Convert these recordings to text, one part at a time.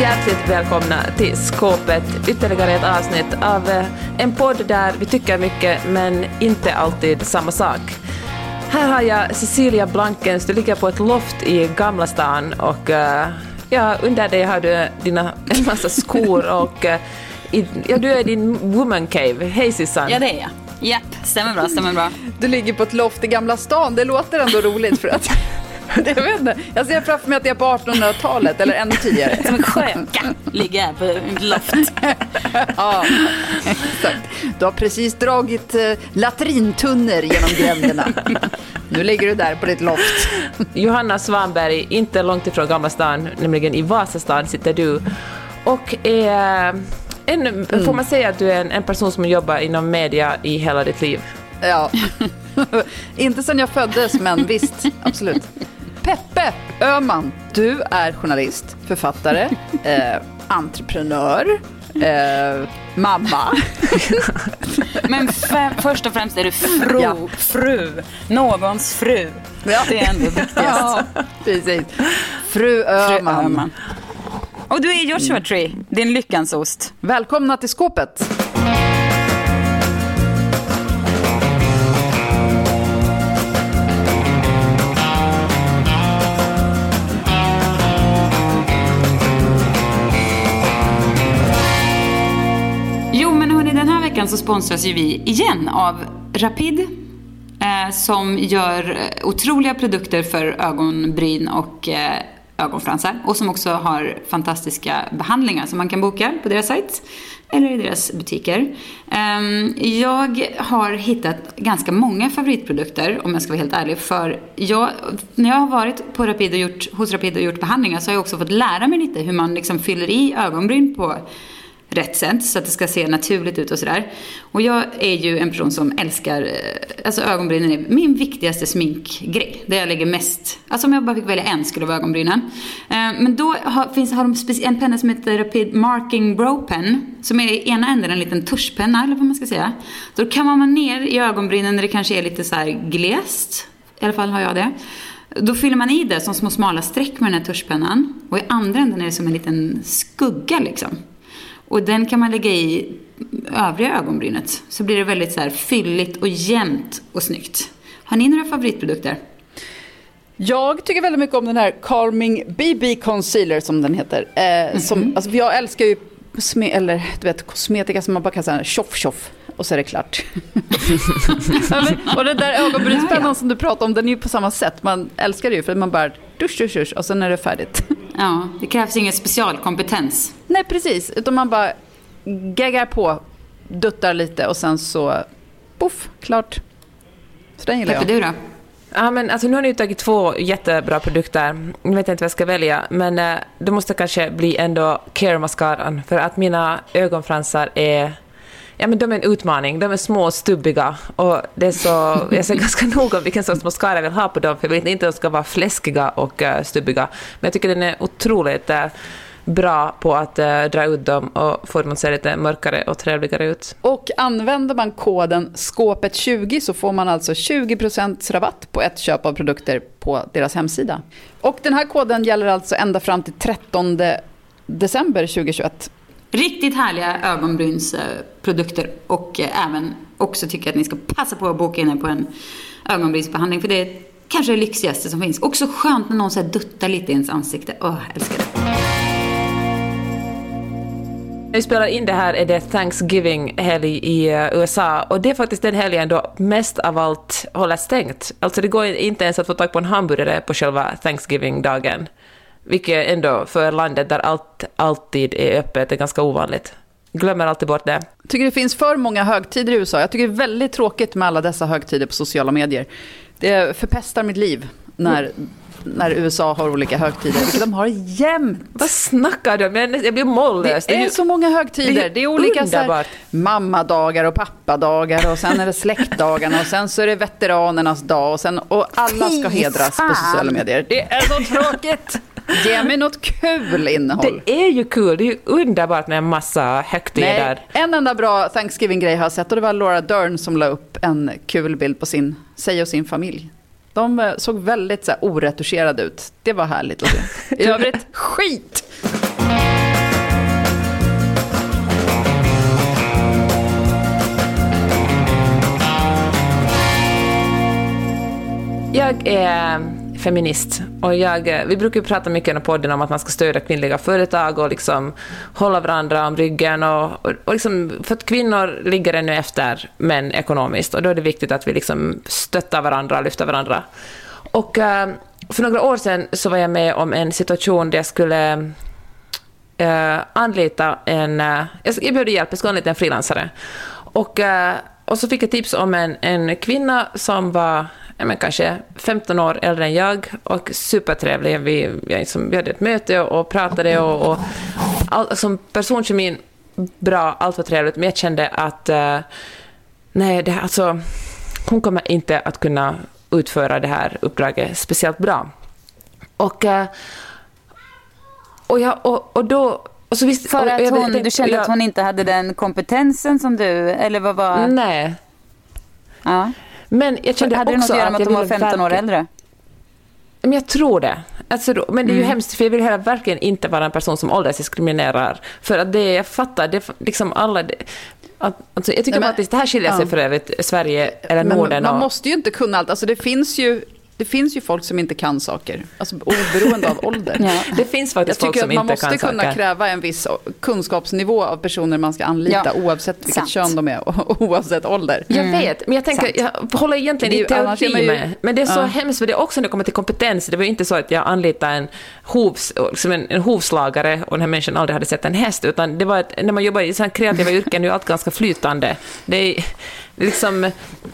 Hjärtligt välkomna till Skåpet, ytterligare ett avsnitt av eh, en podd där vi tycker mycket men inte alltid samma sak. Här har jag Cecilia Blankens, du ligger på ett loft i Gamla stan och uh, ja, under dig har du dina, en massa skor och uh, i, ja, du är din woman cave. Hej Sissan! Ja det är jag. Japp, stämmer bra, stämmer bra. Du ligger på ett loft i Gamla stan, det låter ändå roligt för att jag vet inte. Jag ser framför mig att det är på 1800-talet eller ännu tidigare. Som en sköka ligger jag på ett loft. ja, exakt. Du har precis dragit eh, latrintunnor genom gränderna. Nu ligger du där på ditt loft. Johanna Svanberg, inte långt ifrån Gamla stan, nämligen i Vasastan sitter du och är en, mm. Får man säga att du är en, en person som jobbar inom media i hela ditt liv? Ja, inte sedan jag föddes, men visst, absolut. Peppe Öman, du är journalist, författare, eh, entreprenör, eh, mamma. Men först och främst är du fru, ja. fru, någons fru. Ja. Det är ändå viktigast. Ja, precis. Fru Öman. Fru Öman. Och du är Joshua Tree, din lyckans ost. Välkomna till skåpet. Veckan så sponsras ju vi igen av Rapid eh, som gör eh, otroliga produkter för ögonbryn och eh, ögonfransar och som också har fantastiska behandlingar som man kan boka på deras sajt eller i deras butiker. Ehm, jag har hittat ganska många favoritprodukter om jag ska vara helt ärlig. För jag, när jag har varit på Rapid och gjort, hos Rapid och gjort behandlingar så har jag också fått lära mig lite hur man liksom fyller i ögonbryn på rätt sätt så att det ska se naturligt ut och sådär. Och jag är ju en person som älskar, eh, alltså ögonbrynen är min viktigaste sminkgrej. Det jag lägger mest, alltså om jag bara fick välja en skulle det vara ögonbrynen. Eh, men då har, finns, har de en penna som heter Rapid Marking Brow Pen som är i ena änden en liten tuschpenna eller vad man ska säga. Då kan man ner i ögonbrynen när det kanske är lite så här glest, i alla fall har jag det. Då fyller man i det som små smala streck med den här tuschpennan och i andra änden är det som en liten skugga liksom. Och den kan man lägga i övriga ögonbrynet. Så blir det väldigt så här fylligt och jämnt och snyggt. Har ni några favoritprodukter? Jag tycker väldigt mycket om den här Calming BB Concealer som den heter. Eh, mm -hmm. som, alltså, jag älskar ju sme, eller, du vet, kosmetika som man bara kan säga tjoff tjoff och så är det klart. och den där ögonbrynspennan som du pratade om, den är ju på samma sätt. Man älskar det ju för man bara dusch, dusch, dusch och sen är det färdigt. Ja, det krävs ingen specialkompetens. Nej, precis. Utan man bara gaggar på, duttar lite och sen så poff, klart. Så den gillar jag. du då? Ja, men alltså, nu har ni tagit två jättebra produkter. Nu vet jag inte vad jag ska välja, men eh, det måste kanske bli ändå Care Mascaran, för att mina ögonfransar är Ja, men de är en utmaning. De är små och stubbiga. Och det är så, jag ser ganska noga vilken sorts mascara jag vill ha på dem, för jag vill inte att de ska vara fläskiga och uh, stubbiga. Men jag tycker den är otroligt uh, bra på att uh, dra ut dem och få dem att se lite mörkare och trevligare ut. Och använder man koden skåpet20 så får man alltså 20% rabatt på ett köp av produkter på deras hemsida. Och den här koden gäller alltså ända fram till 13 december 2021. Riktigt härliga ögonbrynsprodukter och eh, även också tycker att ni ska passa på att boka in er på en ögonbrynsbehandling för det är kanske det lyxigaste som finns. Också skönt när någon så duttar lite i ens ansikte. Åh, älskar det. När vi spelar in det här är det Thanksgiving-helg i eh, USA och det är faktiskt den helgen då mest av allt håller stängt. Alltså det går inte ens att få tag på en hamburgare på själva Thanksgiving-dagen. Vilket ändå för landet där allt alltid är öppet är ganska ovanligt. Glömmer alltid bort det. Jag tycker det finns för många högtider i USA. Jag tycker det är väldigt tråkigt med alla dessa högtider på sociala medier. Det förpestar mitt liv när när USA har olika högtider, vilket de har jämt. Vad snackar du om? Jag jag blir mållös. Det är ju- så många högtider. det är Det är olika så här, mammadagar och pappadagar och sen är det släktdagarna och sen så är det veteranernas dag och, sen, och alla ska hedras på sociala medier. Det är så tråkigt! Ge mig något kul innehåll. Det är ju kul. Det är ju underbart med en massa högtider. Nej, en enda bra Thanksgiving-grej har jag sett och det var Laura Dern som la upp en kul bild på sin, sig och sin familj. De eh, såg väldigt så här, oretuscherade ut. Det var härligt att se. I övrigt, skit! Jag är feminist och jag, eh, vi brukar ju prata mycket i podden om att man ska stödja kvinnliga företag och liksom hålla varandra om ryggen och, och, och liksom, för att kvinnor ligger ännu efter män ekonomiskt och då är det viktigt att vi liksom stöttar varandra och lyfter varandra. Och eh, för några år sedan så var jag med om en situation där jag skulle eh, anlita en... jag jag behövde hjälp, jag skulle anlita en frilansare. Och, och så fick jag tips om en, en kvinna som var ja, men kanske 15 år äldre än jag och supertrevlig. Vi, jag, liksom, vi hade ett möte och pratade och, och all, som personkemin bra, allt var trevligt, men jag kände att eh, nej, det, alltså, hon kommer inte att kunna utföra det här uppdraget speciellt bra. Och, eh, och, jag, och, och då... Så visst, För att hon, du kände jag- att hon inte hade den kompetensen som du, eller vad var... Nej. Ja. Men jag kände Hade det också något att göra med att hon var ville 15 år äldre? Men jag tror det. Alltså, då- men det är ju Mm. hemskt, för jag vill heller verkligen inte vara en person som åldersdiskriminerar. För att det jag fattar, det liksom alla... Det, att, alltså, jag tycker Nej, men- faktiskt, det här skiljer sig ja. för övrigt, Sverige eller Men Norden. man och, måste ju inte kunna allt. Alltså det finns ju, det finns ju folk som inte kan saker. Alltså oberoende av ålder. Ja. det finns Jag faktiskt folk tycker som att man inte måste kan kunna saker. kräva en viss kunskapsnivå av personer man ska anlita Ja, oavsett vilket sant. kön de är och oavsett ålder. Jag vet, men jag tänker, jag håller egentligen i teori ju- med. Men det är så Ja. hemskt, för det är också när det kommer till kompetens. Det var ju inte så att jag anlitade en, hovs, liksom en, en hovslagare och den här människan aldrig hade sett en häst, utan det var ett, när man jobbar i sådana kreativa yrken är ju allt ganska flytande. Det är liksom,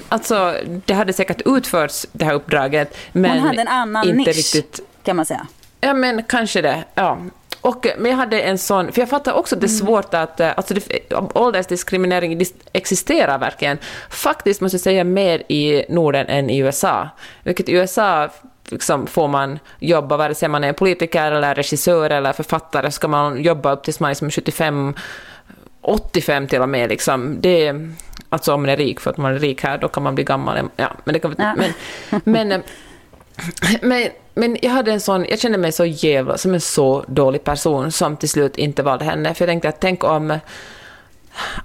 alltså, det hade säkert utförts, det här uppdraget, men Hon hade en annan inte nisch, riktigt kan man säga. Ja, men kanske det. Ja. Och, men jag hade en sån, för jag fattar också att det är svårt att, eh, alltså det, åldersdiskriminering dis- existerar verkligen. Faktiskt måste jag säga mer i Norden än i USA. Vilket i USA liksom får man jobba, vare sig man är politiker eller regissör eller författare, ska man jobba upp tills man är liksom 75, 85 till och med. Liksom. Det alltså om man är rik, för att man är rik här, då kan man bli gammal. Ja, men, det kan, Ja. men, men eh, men, men jag hade en sån, jag kände mig så jävla, som en så dålig person som till slut inte valde henne. För jag tänkte att tänk om,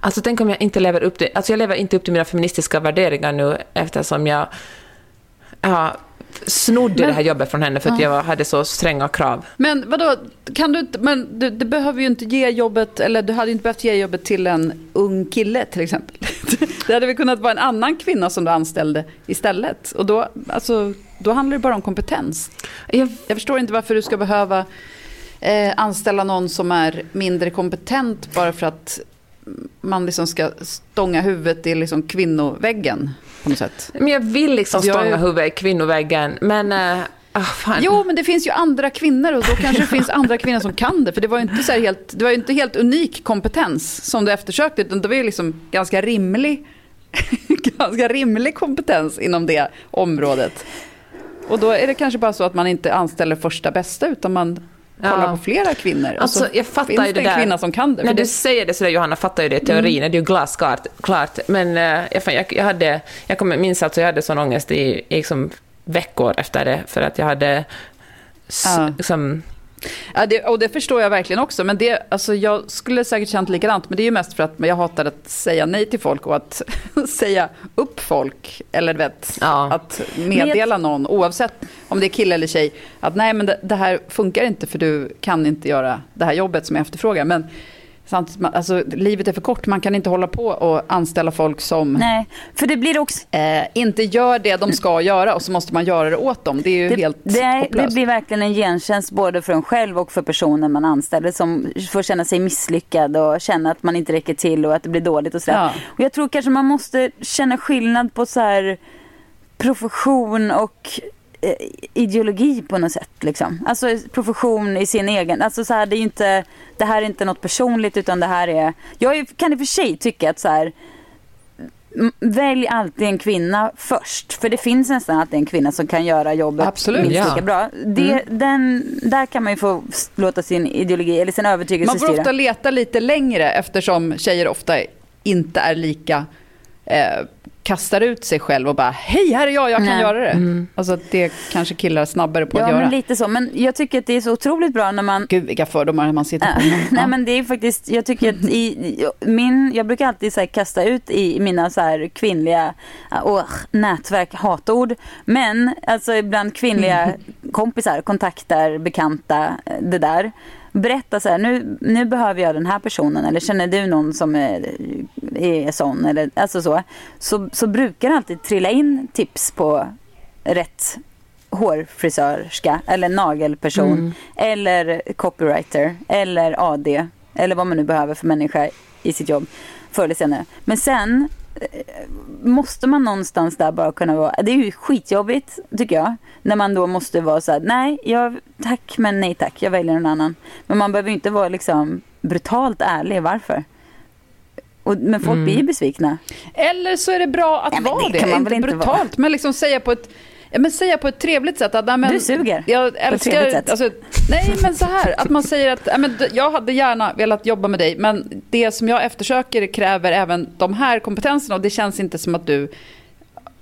alltså tänk om jag inte lever upp till, alltså jag lever inte upp till mina feministiska värderingar nu eftersom jag, ja, snodde det här jobbet från henne för att jag hade så stränga krav. Men vadå, kan du men du, du behöver ju inte ge jobbet, eller du hade ju inte behövt ge jobbet till en ung kille till exempel. Det hade väl kunnat vara en annan kvinna som du anställde istället. Och då, alltså, då handlar det bara om kompetens. Jag, Jag förstår inte varför du ska behöva eh, anställa någon som är mindre kompetent bara för att man liksom ska stånga huvudet i liksom kvinnoväggen på något sätt. men jag vill liksom Alltså, jag stånga huvudet i kvinnoväggen, men... Äh, ah, fan. Jo, men det finns ju andra kvinnor och då kanske det finns andra kvinnor som kan det. För det var ju inte, så här helt, det var ju inte helt unik kompetens som du eftersökte, utan det var ju liksom ganska rimlig, ganska rimlig kompetens inom det området. Och då är det kanske bara så att man inte anställer första bästa, utan man Ja. kollar på flera kvinnor. och Alltså, så jag fattar finns ju det det en där. kvinna som kan det. När du det säger det sådär Johanna, fattar ju det i teorin, det är ju glasklart. Klart. Men eh, jag, fan, jag, jag, hade, jag kommer minns alltså, jag hade sån ångest i, i liksom veckor efter det, för att jag hade s, liksom, Ja, det, och det förstår jag verkligen också. Men det, alltså, jag skulle säkert känt likadant. Men det är ju mest för att jag hatar att säga nej till folk och att säga upp folk. Eller vet, Ja. att meddela någon, oavsett om det är kille eller tjej. Att nej, men det, det här funkar inte för du kan inte göra det här jobbet som jag efterfrågar. Men alltså, livet är för kort. Man kan inte hålla på och anställa folk som Nej, för det blir också... eh, inte gör det de ska göra och så måste man göra det åt dem. Det är ju Det, helt det, är, det blir verkligen en gentjänst både för en själv och för personen man anställer som får känna sig misslyckad och känna att man inte räcker till och att det blir dåligt och sådär. Ja. Och jag tror kanske man måste känna skillnad på så här profession och ideologi på något sätt. Liksom. Alltså profession i sin egen. Alltså så här, det, är inte, det här är inte något personligt utan det här är... Jag kan i och för sig tycka att så här, välj alltid en kvinna först. För det finns nästan alltid en kvinna som kan göra jobbet Absolut. minst Ja. lika bra. Det, Mm. den, där kan man ju få låta sin ideologi eller sin övertygelse Man får styra. ofta leta lite längre eftersom tjejer ofta inte är lika eh, kastar ut sig själv och bara hej här är jag, jag kan Nej. göra det. Alltså att det kanske killar snabbare på Ja, att göra. men lite så. Men jag tycker att det är så otroligt bra när man Gud vilka fördomar man sitter på. Äh, Nej men det är faktiskt, jag tycker att i, min, jag brukar alltid så kasta ut i mina så här kvinnliga åh, nätverk, hatord. Men alltså ibland kvinnliga kompisar, kontakter, bekanta, det där. Berätta så här, nu, nu behöver jag den här personen eller känner du någon som är, är sån eller alltså så. Så, så brukar det alltid trilla in tips på rätt hårfrisörska eller nagelperson eller copywriter eller AD eller vad man nu behöver för människa i sitt jobb förr eller senare. Men sen måste man någonstans där bara kunna vara, det är ju skitjobbigt tycker jag, när man då måste vara så här, nej, jag, tack men nej tack, jag väljer någon annan. Men man behöver ju inte vara liksom brutalt ärlig, varför? Och, men folk blir ju besvikna. Eller så är det bra att Nej, men vara det det, kan man inte väl inte brutalt, men liksom säga på ett Ja, men säga på ett trevligt sätt att nej, men, Du suger Jag älskar, sätt. alltså, nej men så här, att man säger att ja, men, jag hade gärna velat jobba med dig men det som jag eftersöker kräver även de här kompetenserna och det känns inte som att du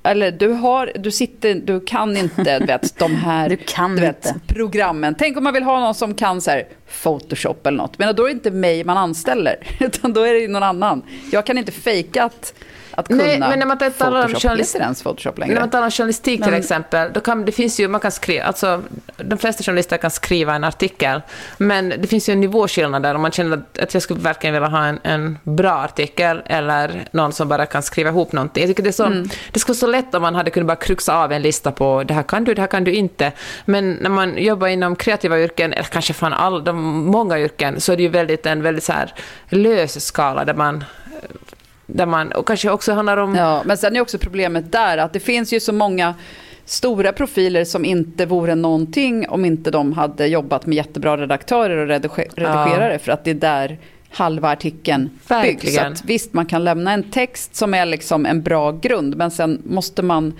eller du har, du sitter, du kan inte, du vet, de här Du kan vet, inte. programmen. Tänk om man vill ha någon som kan så här, Photoshop eller något. Men då är det inte mig man anställer, utan då är det någon annan. Jag kan inte fejka att, att kunna Nej, men när man talar om Photoshop. journalist- Heter det ens Photoshop längre? När man talar om journalistik till Men- exempel, då kan, det finns ju, man kan skriva, alltså, de flesta journalister kan skriva en artikel, men det finns ju en nivåskillnad där om man känner att, att jag skulle verkligen vilja ha en, en bra artikel eller någon som bara kan skriva ihop någonting. Jag tycker det, är så, Mm. det skulle vara så lätt om man hade kunnat bara kruxa av en lista på det här kan du, det här kan du inte. Men när man jobbar inom kreativa yrken, eller kanske fan all, de många yrken, så är det ju väldigt, en väldigt så här lös skala där man där man, och kanske också handlar om... Ja, men sen är också problemet där att det finns ju så många stora profiler som inte vore någonting om inte de hade jobbat med jättebra redaktörer och redige- redigerare för att det är där halva artikeln byggs. Så att, visst, man kan lämna en text som är liksom en bra grund men sen måste man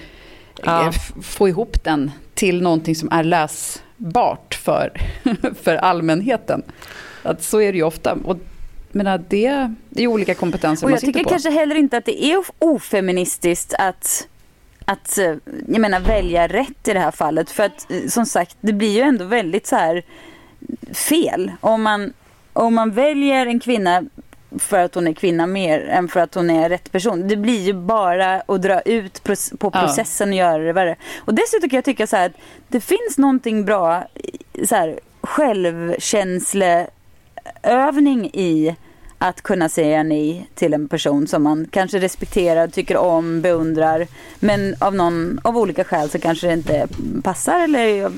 Ja. eh, få ihop den till någonting som är läsbart för, för allmänheten. Att så är det ju ofta. Och, menar, det är olika kompetenser Och man jag sitter tycker på. kanske heller inte att det är of- ofeministiskt att, att eh, jag menar, välja rätt i det här fallet. För att eh, som sagt, det blir ju ändå väldigt så här fel. Om man, om man väljer en kvinna för att hon är kvinna mer än för att hon är rätt person. Det blir ju bara att dra ut på processen och göra det värre. Och dessutom kan jag tycka så här att det finns någonting bra så här, självkänsleövning i att kunna säga nej till en person som man kanske respekterar, tycker om, beundrar. Men av, någon, av olika skäl så kanske det inte passar eller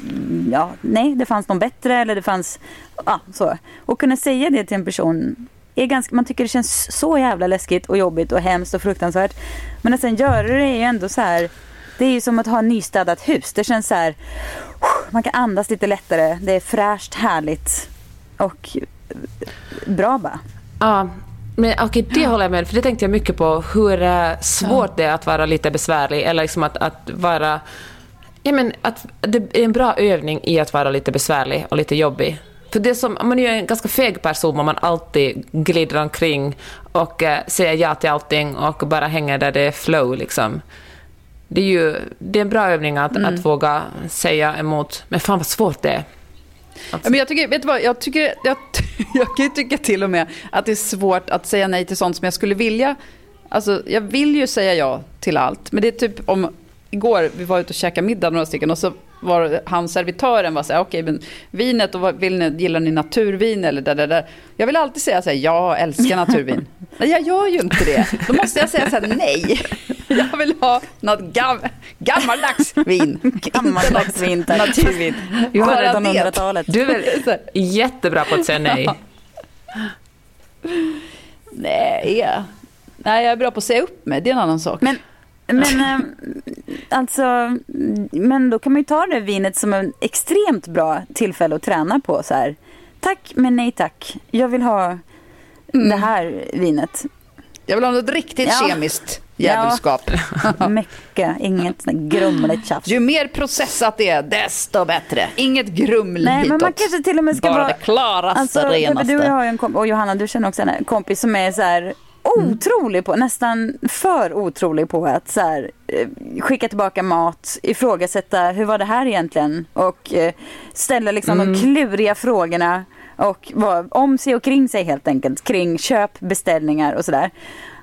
ja, nej, det fanns någon bättre eller det fanns, ja, så. Och kunna säga det till en person är ganska, man tycker det känns så jävla läskigt och jobbigt och hemskt och fruktansvärt. Men att sen göra det är ju ändå så här, det är ju som att ha nystädat hus. Det känns så här, man kan andas lite lättare, det är fräscht, härligt och bra bara. Ja, men okej, det håller jag med för det tänkte jag mycket på, hur eh, svårt det är att vara lite besvärlig, eller liksom att, att vara... Ja, men att det är en bra övning i att vara lite besvärlig och lite jobbig. För det som, man är en ganska feg person om man alltid glider omkring och eh, säger ja till allting och bara hänger där det är flow liksom. Det är ju det är en bra övning att, att våga säga emot, men fan vad svårt det är. Ja, men jag, tycker, vet du vad, jag, tycker, jag, jag kan tycka till och med att det är svårt att säga nej till sånt som jag skulle vilja. Alltså, jag vill ju säga ja till allt. Men det är typ om, igår vi var ute och käkade middag några stycken och så var han servitören var så här, okej men vinet och vad vill ni, gillar ni naturvin eller där, där, där. Jag vill alltid säga så här, ja, jag älskar naturvin. Nej, jag gör ju inte det. Då måste jag säga så här, nej. Jag vill ha något gam, gammaldags vin. Gammaldags vin, tack. Naturvin. Vi har Bara redan det. 100-talet. Du är väl jättebra på att säga nej? Nej, ja. Nej, jag är bra på att säga upp mig. Det är en annan sak. Men men eh, alltså, men då kan man ju ta det vinet som en extremt bra tillfälle att träna på. Så här. Tack, men nej tack. Jag vill ha Mm. det här vinet. Jag vill ha något riktigt Ja. kemiskt djävulskap. Mycket, inget grumligt tjafs. Ju mer processat det är, desto bättre. Inget gruml Nej, men man hitåt. kanske till och med ska Bara vara... det klaraste, Alltså, renaste. du och jag har ju en kompis, och Johanna du känner också en kompis som är så här otrolig på, nästan för otrolig på att så här, eh, skicka tillbaka mat, ifrågasätta hur var det här egentligen och eh, ställa liksom de kluriga frågorna och vara om sig och kring sig helt enkelt kring köp, beställningar och sådär.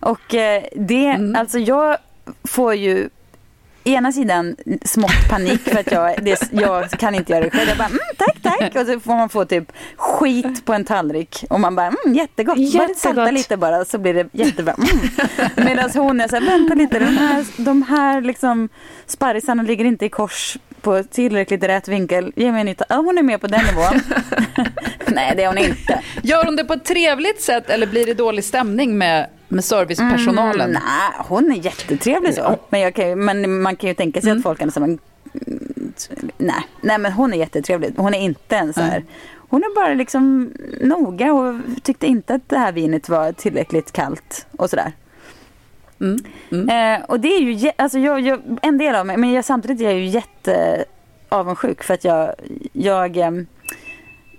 Och eh, det, alltså jag får ju ena sidan smått panik för att jag, det, jag kan inte göra det själv. Jag bara mm, tack tack och så får man få typ skit på en tallrik och man bara mm, jättegott. Bara Jättegott. salta lite bara så blir det jättebra. Mm. Medan hon är så här, vänta lite, de här, de här liksom sparrisarna ligger inte i kors på tillräckligt rätt vinkel. Ge mig en nytta. Ja, hon är med på den nivån. Nej, det är hon inte. Gör hon det på ett trevligt sätt eller blir det dålig stämning med, med servicepersonalen? Mm, nej, hon är jättetrevlig så. Men, kan men man kan ju tänka sig att folk kan säga, nej, nej men hon är jättetrevlig. Hon är inte en så här. Hon är bara liksom noga och tyckte inte att det här vinet var tillräckligt kallt och sådär. Eh, och det är ju, alltså jag, jag, en del av mig, men jag, samtidigt är jag ju jätte avundsjuk för att jag, jag, ehm,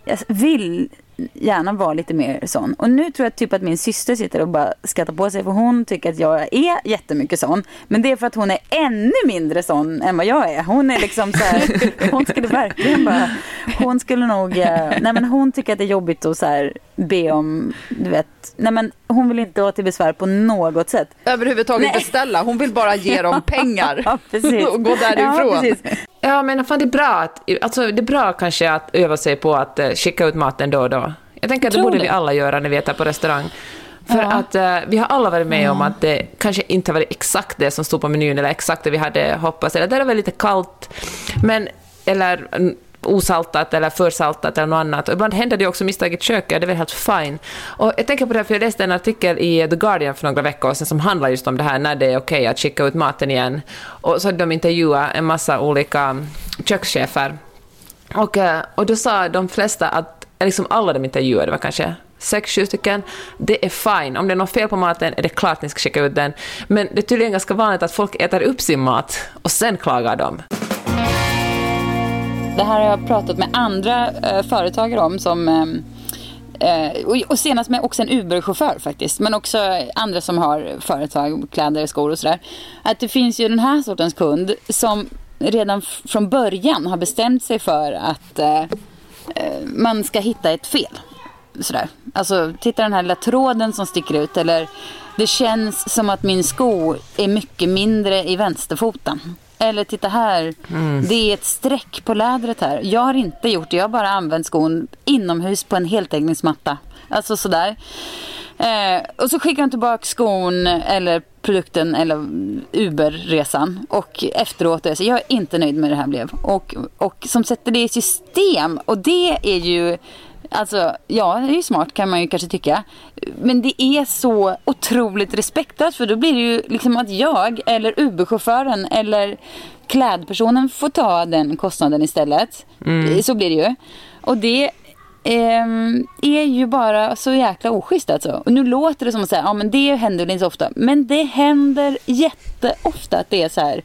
jag vill gärna vara lite mer sån. Och nu tror jag typ att min syster sitter och bara skrattar på sig för hon tycker att jag är jättemycket sån. Men det är för att hon är ännu mindre sån än vad jag är. Hon är liksom så här, hon skulle verkligen bara, hon skulle nog, eh, nej men hon tycker att det är jobbigt att så här be om, du vet, nej men hon vill inte vara till besvär på något sätt. Överhuvudtaget Nej. beställa. Hon vill bara ge dem pengar Ja, precis. och gå därifrån. Ja. Ja, men fan det är bra att, alltså det är bra kanske att öva sig på att eh, skicka ut maten då och då. Jag tänker att det borde det. vi alla göra när vi äter på restaurang. För Ja. att eh, vi har alla varit med om att det kanske inte varit exakt det som stod på menyn eller exakt det vi hade hoppats, eller där är väl lite kallt, men, eller mm, osaltat eller försaltat eller något annat. Och ibland händer det också misstag i köket, det är väl helt fine. Och jag tänker på det här, för jag läste en artikel i The Guardian för några veckor sedan som handlar just om det här när det är okej att skicka ut maten igen. Och så hade de intervjuat en massa olika kökschefer och, eh, och då sa de flesta att, liksom alla de intervjuade, det var kanske sex, sju stycken, det är fine. Om det är något fel på maten är det klart ni ska skicka ut den. Men det är tydligen ganska vanligt att folk äter upp sin mat och sen klagar de. Det här har jag pratat med andra eh, företagare om som ehm, eh, och, och senast med också en Uber-chaufför faktiskt. Men också andra som har företag, kläder, skor och sådär. Att det finns ju den här sortens kund som redan från början har bestämt sig för att eh, eh, man ska hitta ett fel. Sådär. Alltså, titta den här lilla tråden som sticker ut. Eller det känns som att min sko är mycket mindre i vänsterfoten. Eller titta här, det är ett streck på lädret här. Jag har inte gjort det, jag har bara använt skon inomhus på en heltäckningsmatta. Alltså sådär. Eh, och så skickar de tillbaka skon eller produkten eller Uber-resan. Och efteråt är jag jag är inte nöjd med det här blev. Och, och som sätter det i system. Och det är ju Alltså, ja, det är ju smart kan man ju kanske tycka. Men det är så otroligt respektlöst för då blir det ju liksom att jag eller Uber-chauffören eller klädpersonen får ta den kostnaden istället. Så blir det ju. Och det ehm, är ju bara så jäkla oschysst alltså. Och nu låter det som att säga, ja men det händer väl inte så ofta. Men det händer jätteofta att det är så här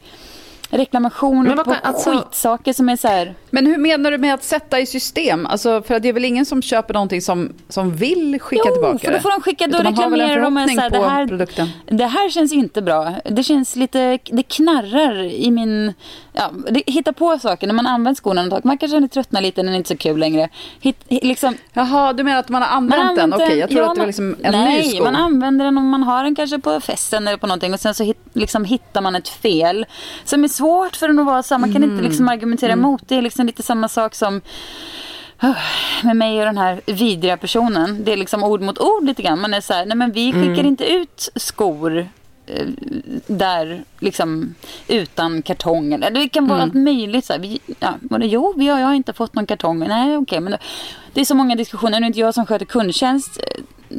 reklamationer på kan- alltså- skitsaker som är så här Men hur menar du med att sätta i system? Alltså, för att det är väl ingen som köper någonting som, som vill skicka jo, tillbaka för då får de skicka, då en reklamerar de förhoppning så här, det här, produkten. det här känns inte bra. Det känns lite, det knarrar i min, ja, det, hitta på saker när man använt skorna ett tag. Man kanske tröttnar lite när det inte är så kul längre. Hit, hi- liksom, Jaha, du menar att man har man använt den? Okej, jag tror ja, att det var liksom en nej, ny sko. man använder den om man har den kanske på festen eller på någonting och sen så hit, liksom hittar man ett fel som är svårt för den att vara samma. Man kan inte liksom argumentera emot. Det är liksom lite samma sak som med mig och den här vidriga personen. Det är liksom ord mot ord lite grann. Man är så här, nej men vi skickar inte ut skor eh, där liksom utan kartong. Det kan vara allt möjligt. Så här. Vi, ja, det, jo, vi har, jag har inte fått någon kartong. Nej, okej. men det, det är så många diskussioner. Nu är inte jag som sköter kundtjänst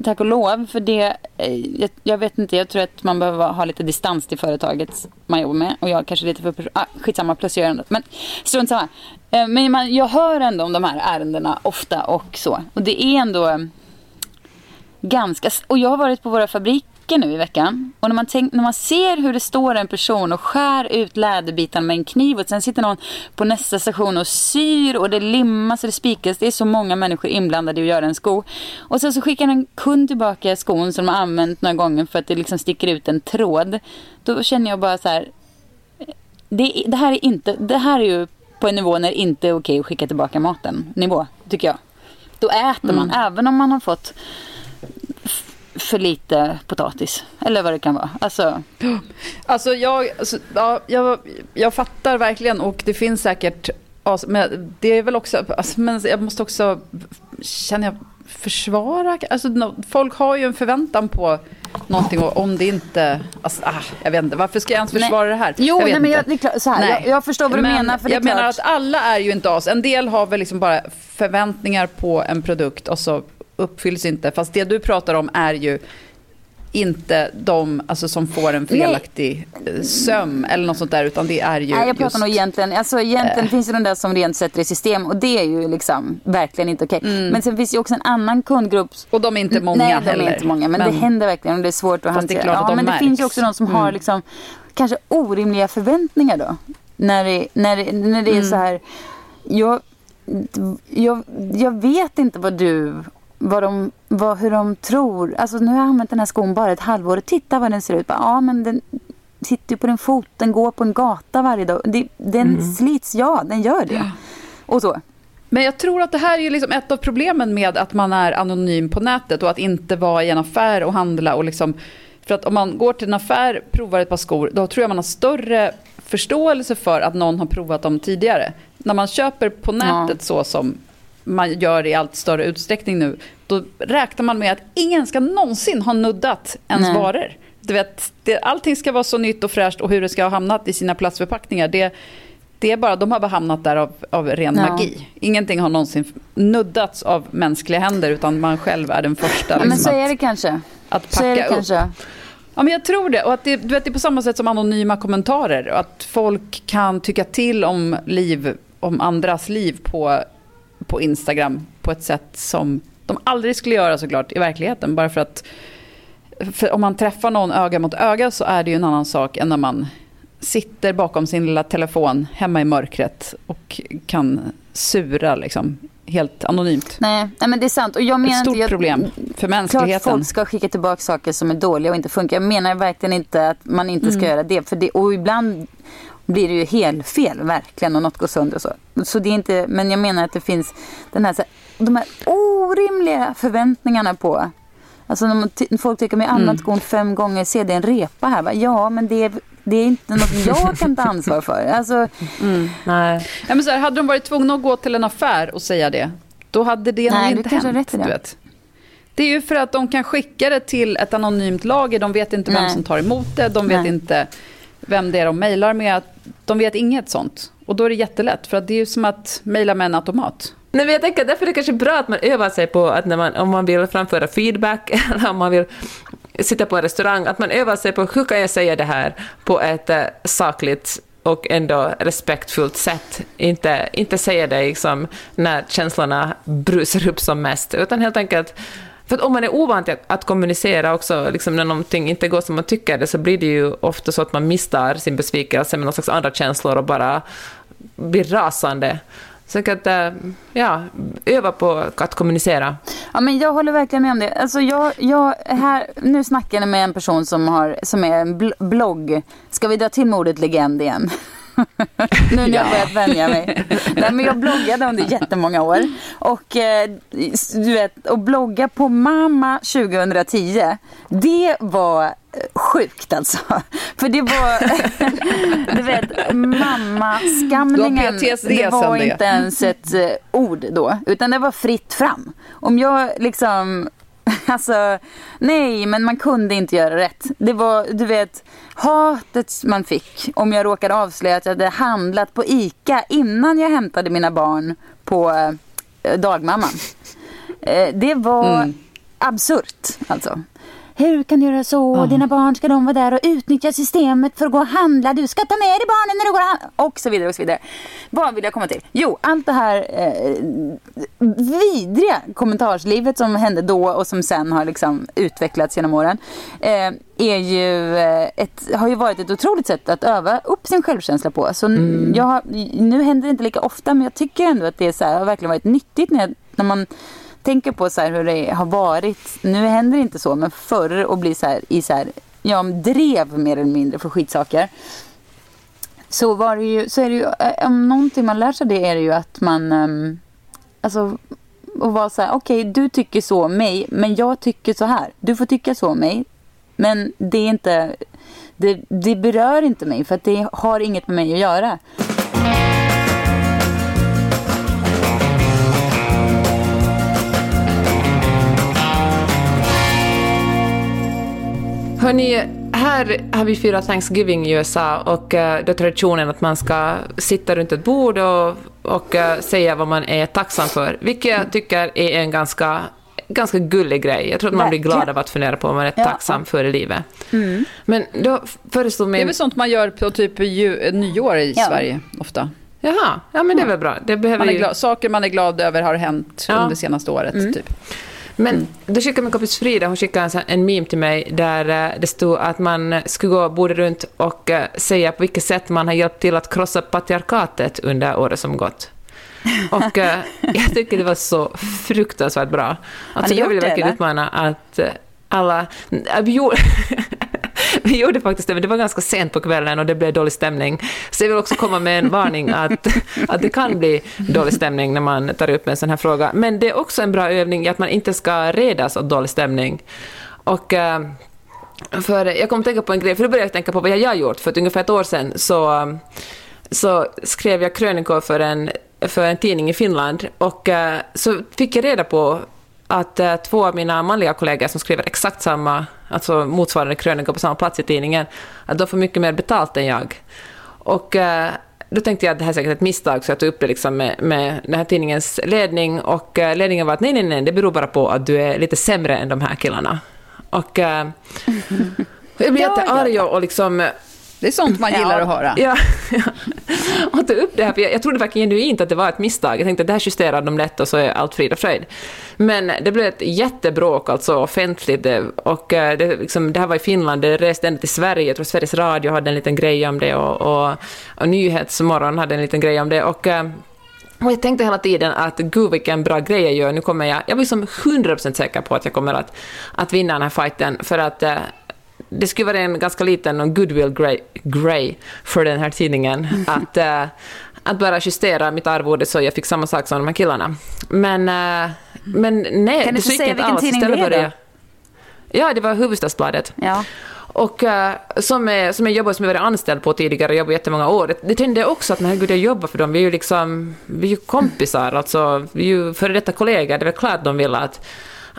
tack och lov. För det, eh, jag, jag vet inte, jag tror att man behöver ha lite distans till företaget man jobbar med. Och jag kanske lite för... Ah, skitsamma, plus jag gör ändå. Men strunt samma. Eh, men man, jag hör ändå om de här ärendena ofta och så. Och det är ändå eh, ganska... Och jag har varit på våra fabriker nu i veckan. Och när man, tänk, när man ser hur det står en person och skär ut läderbitar med en kniv och sen sitter någon på nästa station och syr och det limmas och det spikas. Det är så många människor inblandade i att göra en sko. Och sen så skickar en kund tillbaka skon som de har använt några gånger för att det liksom sticker ut en tråd. Då känner jag bara så här. Det, det här är inte, det här är ju på en nivå när det inte är okej att skicka tillbaka maten. Nivå, tycker jag. Då äter man, även om man har fått för lite potatis. Eller vad det kan vara. Alltså, Alltså jag, alltså, ja, jag, jag fattar verkligen och det finns säkert, alltså, men det är väl också, alltså, men jag måste också, känner jag, försvara, alltså no, folk har ju en förväntan på någonting och om det inte, alltså, ah, jag vet inte, varför ska jag ens Nej. försvara det här? Jo, jag nej, men jag, det klart, så här, Nej. jag, jag förstår vad du Men menar. För jag menar klart. att alla är ju inte as. En del har väl liksom bara förväntningar på en produkt och så uppfylls inte. Fast det du pratar om är ju inte de alltså, som får en felaktig eh, söm eller något sånt där, utan det är ju Nej, jag pratar just... nog egentligen, alltså egentligen Eh. finns det de där som rent sätter i system och det är ju liksom verkligen inte okej. Men sen finns det ju också en annan kundgrupp. Och de är inte många Nej, de heller. är inte många, men, det händer verkligen och det är svårt att Fast det hantera. klart att ja, de men det märks. finns ju också de som har Mm. liksom kanske orimliga förväntningar då. När det, när det, när det är Mm. så här, jag, jag, jag vet inte vad du vad de, vad, hur de tror. Alltså nu har jag använt den här skon bara ett halvår och titta vad den ser ut. Bara, Ja men den sitter ju på din fot, den går på en gata varje dag. Det, den Mm. slits, ja den gör det. Och så. Men jag tror att det här är liksom ett av problemen med att man är anonym på nätet och att inte vara i en affär och handla. Och liksom, för att om man går till en affär, provar ett par skor, då tror jag man har större förståelse för att någon har provat dem tidigare. När man köper på nätet så som man gör i allt större utsträckning nu, då räknar man med att ingen ska någonsin ha nuddat ens Nej. varor. Du vet, det, allting ska vara så nytt och fräscht och hur det ska ha hamnat i sina plastförpackningar, det, det är bara, de har bara hamnat där av, av ren Ja. magi. Ingenting har någonsin nuddats av mänskliga händer utan man själv är den första Ja, men liksom, så är att, det kanske. att Så är det packa upp. kanske. Ja, men jag tror det. Och att det, du vet, det är på samma sätt som anonyma kommentarer. Att folk kan tycka till om liv, om andras liv på, på Instagram på ett sätt som de aldrig skulle göra såklart i verkligheten. Bara för att för om man träffar någon öga mot öga så är det ju en annan sak än när man sitter bakom sin lilla telefon hemma i mörkret och kan sura liksom, helt anonymt. Nej, nej, men det är sant. Och jag menar Ett inte, stort jag, problem för Klart mänskligheten. folk ska skicka tillbaka saker som är dåliga och inte funkar. Jag menar verkligen inte att man inte Mm. ska göra det. För det. Och ibland blir det ju helt fel verkligen och något går sönder och så. Så det är inte, men jag menar att det finns den här, så här de här orimliga förväntningarna på Alltså när man folk tycker att jag har Mm. skon fem gånger, ser det en repa här? Va? Ja, men det är, det är inte något jag kan ta ansvar för. Alltså, Nej. Ja, men så här, hade de varit tvungna att gå till en affär och säga det, då hade det Nej, nog inte hänt. rätt det. Du vet. Det är ju för att de kan skicka det till ett anonymt lager, de vet inte vem Nej. som tar emot det, de vet Nej. inte vem det är de mejlar med, de vet inget sånt. Och då är det jättelätt, för att det är ju som att mejla med en automat. Nej, men jag tänker därför är det kanske bra att man övar sig på att när man, om man vill framföra feedback eller om man vill sitta på en restaurang, att man övar sig på hur kan jag säga det här på ett eh, sakligt och ändå respektfullt sätt. Inte, inte säga det liksom när känslorna brusar upp som mest, utan helt enkelt för att om man är ovan till att, att kommunicera också, liksom när någonting inte går som man tycker det, så blir det ju ofta så att man misstar sin besvikelse med någon slags andra känslor och bara blir rasande. Så jag kan att, ja, öva på att kommunicera. Ja, men jag håller verkligen med om det. Alltså jag, jag, här, nu snackar jag med en person som, har, som är en bl- blogg. Ska vi dra till med ordet legend igen? nu när jag börjat vänja mig. Nej, men jag bloggade under jättemånga år. Och, eh, du vet, att blogga på mamma 2010, det var eh, sjukt alltså. För det var, du vet, mammaskamningen. Det var inte ens ett eh, ord då, utan det var fritt fram. Om jag liksom, alltså, nej, men man kunde inte göra rätt. Det var, du vet, hatet man fick om jag råkade avslöja att jag hade handlat på ICA innan jag hämtade mina barn på eh, dagmamman. Eh, det var, Mm. absurt alltså. Hur kan du göra så? Dina barn ska de vara där och utnyttja systemet för att gå och handla. Du ska ta med dig barnen när du går och handlar. Och så vidare och så vidare. Vad vill jag komma till? Jo, allt det här eh, vidriga kommentarslivet som hände då och som sen har liksom utvecklats genom åren. Eh, är ju eh, ett, har ju varit ett otroligt sätt att öva upp sin självkänsla på. Så Mm. jag nu händer det inte lika ofta men jag tycker ändå att det är så här, har verkligen varit nyttigt när, jag, när man tänker på så här hur det har varit. Nu händer det inte så men förr och bli så här i så här, ja, drev mer eller mindre för skitsaker. Så var det ju, så är det ju, eh, om någonting man lär sig det är det ju att man, um, alltså och vara så här, okej du tycker så om mig, men jag tycker så här. Du får tycka så om mig, men det är inte, det, det berör inte mig för att det har inget med mig att göra. Hörni, här har vi firat Thanksgiving i USA och eh, då är traditionen att man ska sitta runt ett bord och, och eh, säga vad man är tacksam för, vilket jag tycker är en ganska ganska gullig grej. Jag tror att man blir glad av att fundera på vad man är Ja. tacksam för i livet. Men då föreslog Det är väl sånt man gör på typ ju, nyår i Ja. Sverige ofta. Jaha, ja men det är väl bra. Det behöver Man är ju... glad, saker man är glad över har hänt Ja. under senaste året. Typ. Men då skickade min kompis Frida hon skickade en, meme till mig där eh, det stod att man skulle gå bordet runt och eh, säga på vilket sätt man har hjälpt till att krossa patriarkatet under året som gått. Och eh, jag tycker det var så fruktansvärt bra. Alltså, jag vill verkligen utmana att alla... äh, Vi gjorde, vi gjorde faktiskt det, men det var ganska sent på kvällen och det blev dålig stämning. Så jag vill också komma med en varning att, att det kan bli dålig stämning när man tar upp en sån här fråga. Men det är också en bra övning i att man inte ska redas åt dålig stämning. Och... Eh, för jag kom att tänka på en grej, för då började jag tänka på vad jag har gjort. För att ungefär ett år sedan så, så skrev jag krönikor för en, för en tidning i Finland och eh, så fick jag reda på att eh, två av mina manliga kollegor som skriver exakt samma, alltså motsvarande krönikor på samma plats i tidningen, att de får mycket mer betalt än jag. Och eh, då tänkte jag att det här är säkert ett misstag, så jag tog upp det liksom med, med den här tidningens ledning och eh, ledningen var att nej, nej, nej, det beror bara på att du är lite sämre än de här killarna. Och eh, jag blev jättearg och liksom Det är sånt man Ja. gillar att höra. Ja, ja. och tog upp det här, för jag, jag trodde verkligen genuint att det var ett misstag. Jag tänkte att det här justerar de lätt och så är allt frid och fröjd. Men det blev ett jättebråk, alltså offentligt, och eh, det, liksom, det här var i Finland, det reste ända till Sverige, jag tror Sveriges Radio hade en liten grej om det och, och, och Nyhetsmorgon hade en liten grej om det. Och, eh, och jag tänkte hela tiden att gud vilken bra grej jag gör, nu kommer jag, jag var liksom 100% säker på att jag kommer att, att vinna den här fighten, för att eh, det skulle vara en ganska liten goodwill grey, grey för den här tidningen att, eh, att bara justera mitt arvode så jag fick samma sak som de här killarna. Men, eh, men nej, Kan du det så inte gick säga inte vilken alls. tidning det är jag- Ja, det var Hufvudstadsbladet. Ja. Och uh, som, är, som jag jobbade som jag varit anställd på tidigare, jobbade jättemånga år, det, det kände jag också att men herregud, jag jobbar för dem, vi är ju liksom, vi är ju kompisar, alltså, vi är ju före detta kollegor, det är väl klart de vill att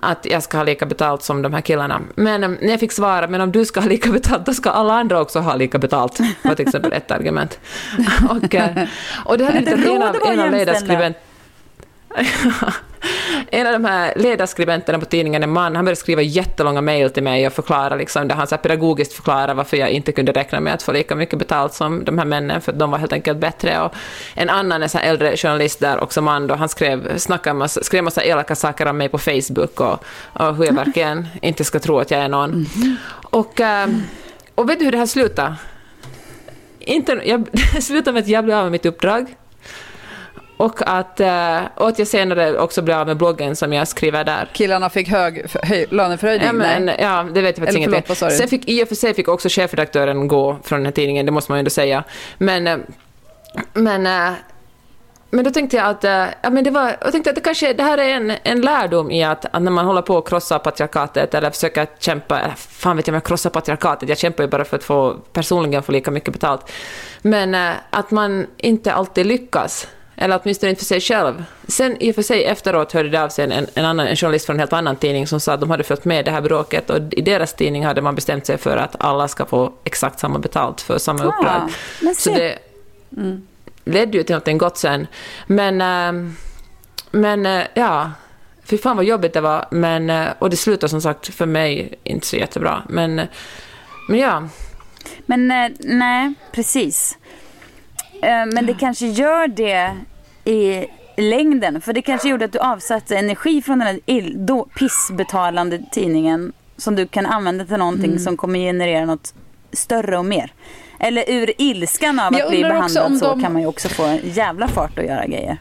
att jag ska ha lika betalt som de här killarna. Men när jag fick svara, men om du ska ha lika betalt, då ska alla andra också ha lika betalt, var till exempel ett argument. Och, uh, och det här är en av, en av ledarskribent en av de här ledarskribenterna på tidningen, en man, han började skriva jättelånga mejl till mig och förklara, liksom, där han så pedagogiskt förklarade varför jag inte kunde räkna med att få lika mycket betalt som de här männen, för de var helt enkelt bättre. Och en annan, en så här äldre journalist där, också man, då, han skrev, snackade massa, skrev massa elaka saker om mig på Facebook och, och hur jag verkligen inte ska tro att jag är någon. Och, ehm, och vet du hur det här slutade? Inte, jag, det slutade med att jag blev av med mitt uppdrag. Och att, eh, och att jag senare också blev av med bloggen som jag skriver där. Killarna fick hög för- höj, löneförhöjning. Ja, men, Nej. ja, det vet jag faktiskt sa du? Sen fick, I och för sig fick också chefredaktören gå från den här tidningen, det måste man ju ändå säga. Men, eh, men, eh, men då tänkte jag att, eh, ja, men det, var, jag tänkte att det kanske det här är en, en lärdom i att, att när man håller på att krossa patriarkatet eller försöker kämpa, eller fan vet jag om jag krossar patriarkatet, jag kämpar ju bara för att få personligen få lika mycket betalt. Men eh, att man inte alltid lyckas. Eller åtminstone inte för sig själv. Sen i och för sig efteråt hörde det av sig en, en, annan, en journalist från en helt annan tidning som sa att de hade följt med det här bråket och i deras tidning hade man bestämt sig för att alla ska få exakt samma betalt för samma uppdrag. men Så det ledde ju till något gott sen. Men, ehm, men eh, ja, Fy fan vad jobbigt det var, men, eh, och det slutade som sagt för mig inte så jättebra. Men, eh, men ja, Men nej, precis. Eh, Men det kanske gör det i längden. För det kanske gjorde att du avsatte energi från den här ill- då pissbetalande tidningen som du kan använda till någonting Mm. som kommer generera något större och mer. Eller ur ilskan av att bli behandlad så de- kan man ju också få en jävla fart att göra grejer.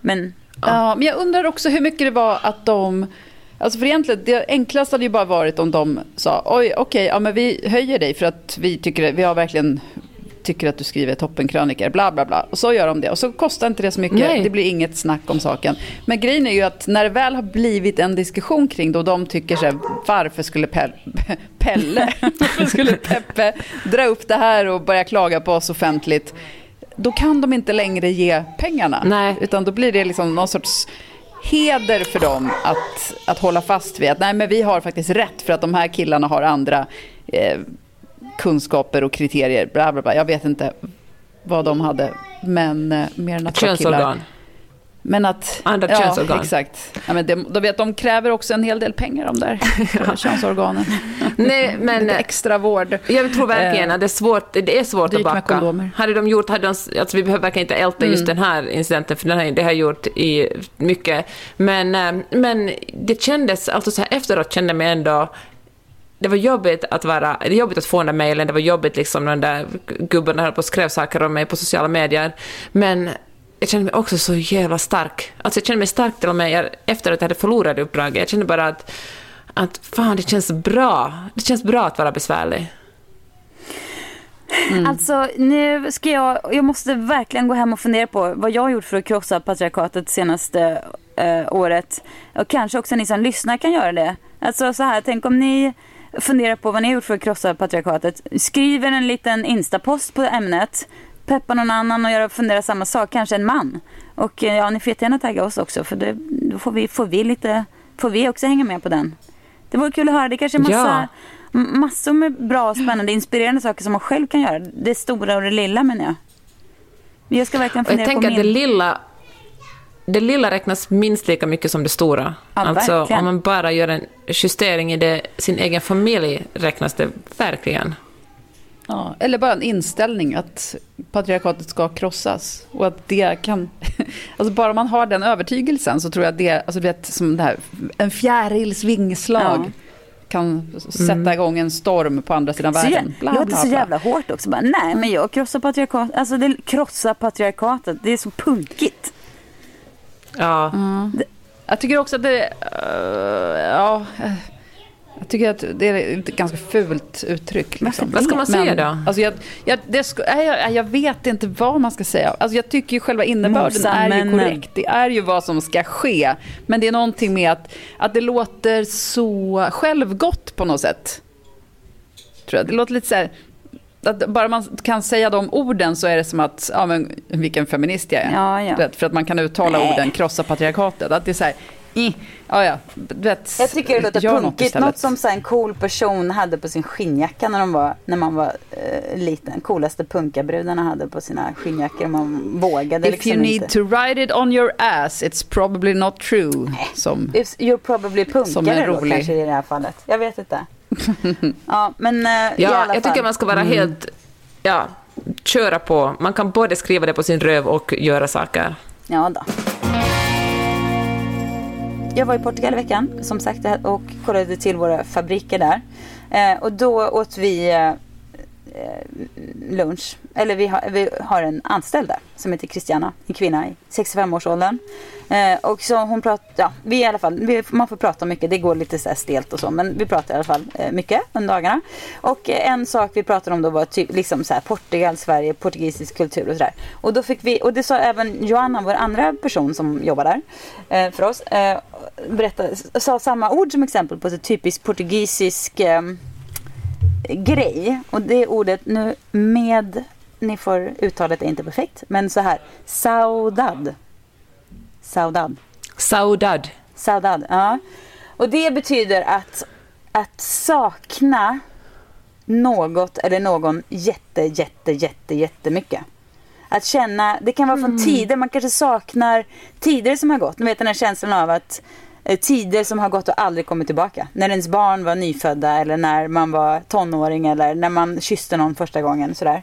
Men Ja, men jag undrar också hur mycket det var att de... Alltså för egentligen, det enklaste hade ju bara varit om de sa oj, okej, ja men vi höjer dig för att vi tycker, vi har verkligen tycker att du skriver toppenkrönikor, bla bla bla. Och så gör de det. Och så kostar inte det så mycket, Nej. det blir inget snack om saken. Men grejen är ju att när det väl har blivit en diskussion kring det och de tycker så här, varför skulle Pelle, Pelle, varför skulle Peppe dra upp det här och börja klaga på oss offentligt? Då kan de inte längre ge pengarna. Nej. Utan då blir det liksom någon sorts heder för dem att, att hålla fast vid att nej men vi har faktiskt rätt för att de här killarna har andra eh, kunskaper och kriterier. Bla, bla, bla. Jag vet inte vad de hade, men eh, mer än att könsorgan. Men att... Andra ja, könsorgan. exakt. Ja, men det, de, vet, de kräver också en hel del pengar de där könsorganen. Nej, men Lite extra vård. jag tror verkligen Eh, att det är svårt, det är svårt att backa. kondomer. Hade de gjort, hade de, alltså vi behöver verkligen inte älta just Mm. den här incidenten, för den här, det har gjort i mycket. Men, eh, men det kändes, alltså så här efteråt kände jag mig ändå det var jobbigt att vara, det jobbigt att få den där mejlen, det var jobbigt liksom när den där gubben höll på och skrev saker om mig på sociala medier. Men jag kände mig också så jävla stark. Alltså jag kände mig stark till och med jag- efter att jag hade förlorat uppdraget. Jag kände bara att, att fan det känns bra. Det känns bra att vara besvärlig. Mm. Alltså nu ska jag, jag måste verkligen gå hem och fundera på vad jag har gjort för att krossa patriarkatet senaste eh, året. Och kanske också ni som lyssnar kan göra det. Alltså så här, tänk om ni funderar på vad ni har gjort för att krossa patriarkatet. Skriver en liten instapost på ämnet. Peppa någon annan och fundera samma sak, kanske en man. Och eh, ja, ni får jättegärna tagga oss också för det, då får vi, får vi lite, får vi också hänga med på den. Det vore kul att höra. Det kanske är massa, Ja. massor med bra, spännande, inspirerande saker som man själv kan göra. Det stora och det lilla menar jag. Jag ska verkligen Och jag fundera på tänker att det min... lilla, det lilla räknas minst lika mycket som det stora. Ja, alltså verkligen. om man bara gör en justering i det, sin egen familj räknas det verkligen. Ja, eller bara en inställning att patriarkatet ska krossas. Och att det kan... Alltså bara man har den övertygelsen så tror jag att det, alltså du vet, som det här, en fjärils vingslag Ja. kan sätta igång en storm på andra sidan Så världen. Bla, det låter bla, så bla. jävla hårt också. Bara, nej, men jag krossar patriarkatet. Alltså, det krossar patriarkatet. Det är så punkigt. Ja. Jag tycker också att det... eh, ja, jag tycker att det är ett ganska fult uttryck. Liksom. Vad ska man säga då? Alltså jag, jag, det sk- nej, jag, jag vet inte vad man ska säga. Alltså jag tycker ju själva innebörden Mosa är ju männen. korrekt. Det är ju vad som ska ske. Men det är någonting med att, att det låter så självgott på något sätt. Tror jag. Det låter lite så här... Att bara man kan säga de orden så är det som att, ja men vilken feminist jag är. Ja, ja. Vet, för att man kan uttala Nej. orden krossa patriarkatet. Att det är så här, ja ja, vet. Jag tycker det låter något punkigt. istället. Något som så en cool person hade på sin skinnjacka när, de var, när man var eh, liten. Coolaste punkabrudarna hade på sina skinnjackor. Man vågade If liksom you need inte. to write it on your ass, it's probably not true. Som, If You're probably punkare då kanske i det här fallet. Jag vet inte. ja, men eh, i Ja, alla jag fall. tycker man ska vara helt... Ja, köra på. Man kan både skriva det på sin röv och göra saker. Ja då. Jag var i Portugal i veckan som sagt och kollade till våra fabriker där. Eh, och då åt vi eh, lunch. Eller vi har, vi har en anställd där som heter Christiana, en kvinna i 65-årsåldern. Eh, och så hon pratar, ja, vi i alla fall, vi, man får prata mycket, det går lite så här stelt och så, men vi pratar i alla fall eh, mycket under dagarna. Och eh, en sak vi pratade om då var typ liksom så här Portugal, Sverige, portugisisk kultur och sådär. Och då fick vi, och det sa även Joanna, vår andra person som jobbar där eh, för oss, eh, berättade, sa samma ord som exempel på så typisk portugisisk eh, grej. Och det ordet nu med, ni får uttalet är inte perfekt, men så här, saudad. Saudad. Saudad. Saudad, ja. Och det betyder att, att sakna något eller någon jätte, jätte, jätte, jättemycket. Att känna, det kan vara från tider, man kanske saknar tider som har gått. Ni vet den här känslan av att eh, tider som har gått och aldrig kommit tillbaka. När ens barn var nyfödda eller när man var tonåring eller när man kysste någon första gången. Sådär.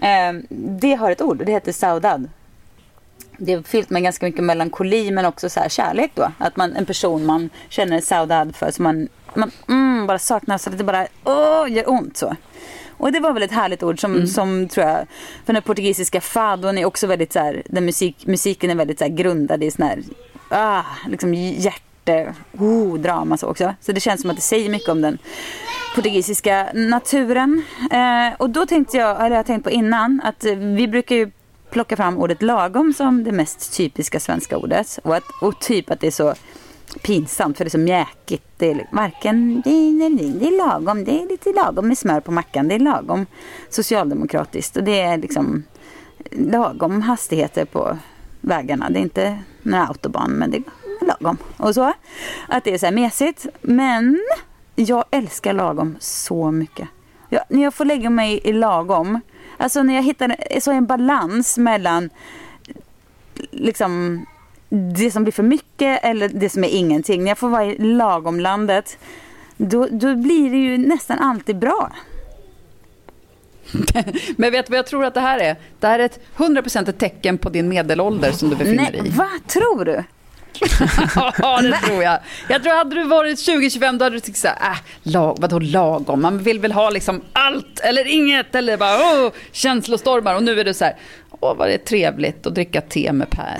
Eh, det har ett ord, det heter saudad. Det är fyllt med ganska mycket melankoli men också så här kärlek då. Att man, en person man känner saudad för som man, man mm, bara saknar så att det bara åh, gör ont så. Och det var väl ett härligt ord som, mm. som tror jag, för den portugisiska fadon är också väldigt så här, den musik, musiken är väldigt så här grundad i sån här, ah, liksom hjärte, oh, drama så också. Så det känns som att det säger mycket om den portugisiska naturen. Eh, och då tänkte jag, eller jag har tänkt på innan, att vi brukar ju plocka fram ordet lagom som det mest typiska svenska ordet. Och, att, och typ att det är så pinsamt för det är så mjäkigt. Det är varken, det är, det är lagom, det är lite lagom med smör på mackan. Det är lagom socialdemokratiskt och det är liksom lagom hastigheter på vägarna. Det är inte en autobahn men det är lagom. Och så. Att det är så här mesigt. Men jag älskar lagom så mycket. Jag, när jag får lägga mig i lagom. Alltså när jag hittar så en balans mellan liksom det som blir för mycket eller det som är ingenting. När jag får vara i lagomlandet då, då blir det ju nästan alltid bra. Men vet du vad jag tror att det här är? Det här är ett 100% ett tecken på din medelålder som du befinner dig i. Vad tror du? Ja, det tror jag. Jag tror hade du varit 20-25 då hade du tyckt så här, äh, lag, vadå lagom? Man vill väl ha liksom allt eller inget eller bara oh, känslostormar. Och nu är det så här, åh vad det är trevligt att dricka te med Per.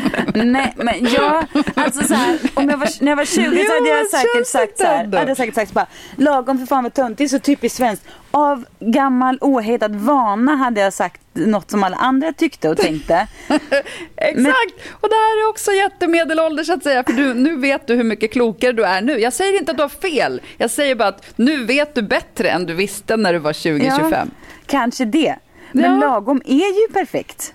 Nej, men jag, alltså så här, om jag var, när jag var 20 så hade jag säkert sagt så här, hade jag säkert sagt bara, lagom för fan vad tunt, det är så typiskt svenskt. Av gammal ohejdad vana hade jag sagt något som alla andra tyckte och tänkte. Exakt, men, och det här är också jättemedelålders att säga, för du, nu vet du hur mycket klokare du är nu. Jag säger inte att du har fel, jag säger bara att nu vet du bättre än du visste när du var 20-25. Ja, kanske det. Men ja. lagom är ju perfekt.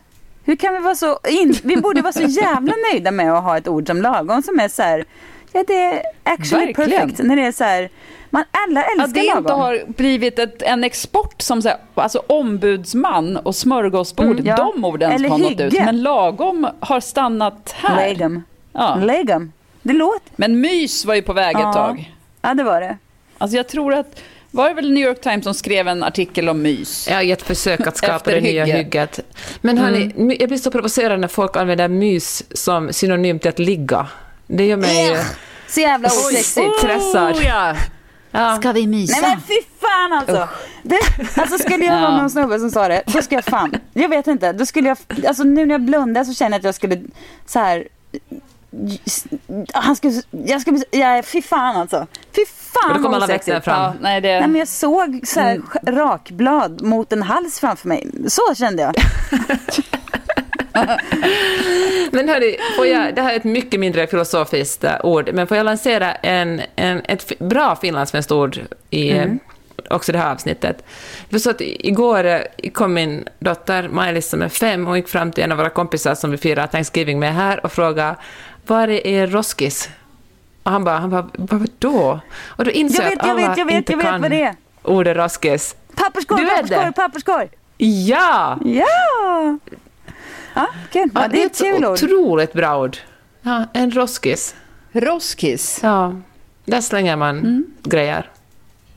Hur kan vi vara så... In, vi borde vara så jävla nöjda med att ha ett ord som lagom som är så här... Ja, det är actually Verkligen. perfect. När det är så här... Man alla älskar Att det lagom. inte har blivit ett, en export som så här, alltså ombudsman och smörgåsbord, mm, ja. de orden Eller har nått ut. Men lagom har stannat här. Lagom. Ja. Lagom. Det låter... Men mys var ju på väg ett tag. Ja, det var det. Alltså jag tror att var det väl New York Times som skrev en artikel om mys? Ja, i ett försök att skapa det nya hygget. Men hörni, mm. jag blir så provocerad när folk använder mys som synonym till att ligga. Det gör mig... Yeah. Så jävla osexigt. Stressad. Oh, ja. Ja. Ska vi mysa? Nej men fy fan alltså. Det, alltså skulle jag vara någon snubbe som sa det, då skulle jag fan, jag vet inte, då skulle jag, alltså nu när jag blundar så känner jag att jag skulle så här han skulle, jag skulle, ja, fy fan alltså. Fy fan Då kommer alla växlar fram. Ja, nej, det... nej, men jag såg så här, mm. rakblad mot en hals framför mig. Så kände jag. men hörni, får jag, det här är ett mycket mindre filosofiskt eh, ord, men får jag lansera en, en, ett bra finlandssvenskt ord i mm. också det här avsnittet? För så att igår eh, kom min dotter Maj-Lis som är fem och gick fram till en av våra kompisar som vi firar Thanksgiving med här och frågade var är Roskis? Och han bara, han bara, vadå? Och då inser jag, vet, att alla jag vet, jag vet, inte jag vet, kan vad det är. ordet Roskis. Papperskorg, papperskorg, papperskorg! Ja! Ja! Ja, kul. Ja, det är ett kul ord. otroligt bra ord. Ja, en roskis. Roskis? Ja, där slänger man mm. grejer.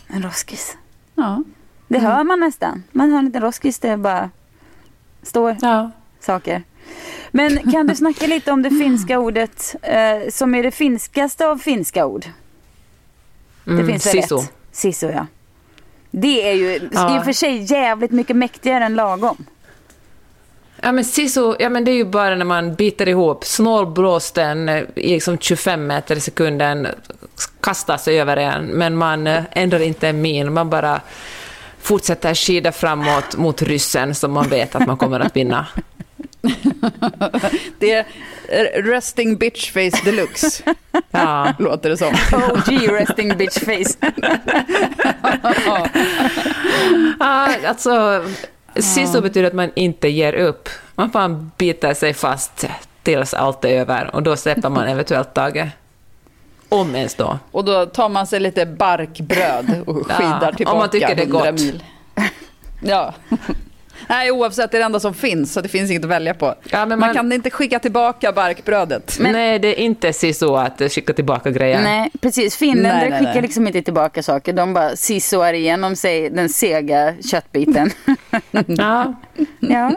En roskis. Ja. Det mm. hör man nästan. Man hör en liten roskis där det bara står ja. saker. Men kan du snacka lite om det finska ordet eh, som är det finskaste av finska ord? Det mm, finns väl siso. ett? Siso, ja. Det är ju ja. i och för sig jävligt mycket mäktigare än lagom. Ja men siso, ja men det är ju bara när man biter ihop snålblåsten i liksom 25 meter i sekunden kastar sig över en, men man eh, ändrar inte en min, man bara fortsätter skida framåt mot ryssen som man vet att man kommer att vinna. det är resting bitch face deluxe. Ja. Låter det som. OG resting bitch face. ja, alltså, siso betyder att man inte ger upp. Man får bita sig fast tills allt är över och då släpper man eventuellt taget. Om ens då. Och då tar man sig lite barkbröd och skidar ja, tillbaka om man tycker det är gott. mil. Ja. Nej, oavsett, det är det enda som finns, så det finns inget att välja på. Ja, men man... man- kan inte skicka tillbaka barkbrödet. Nej, det är inte så att skicka tillbaka grejer. Nej, precis. Finländare Nej, nej, skickar nej. liksom inte tillbaka saker. De bara sisåar igenom sig den sega köttbiten. Ja. ja.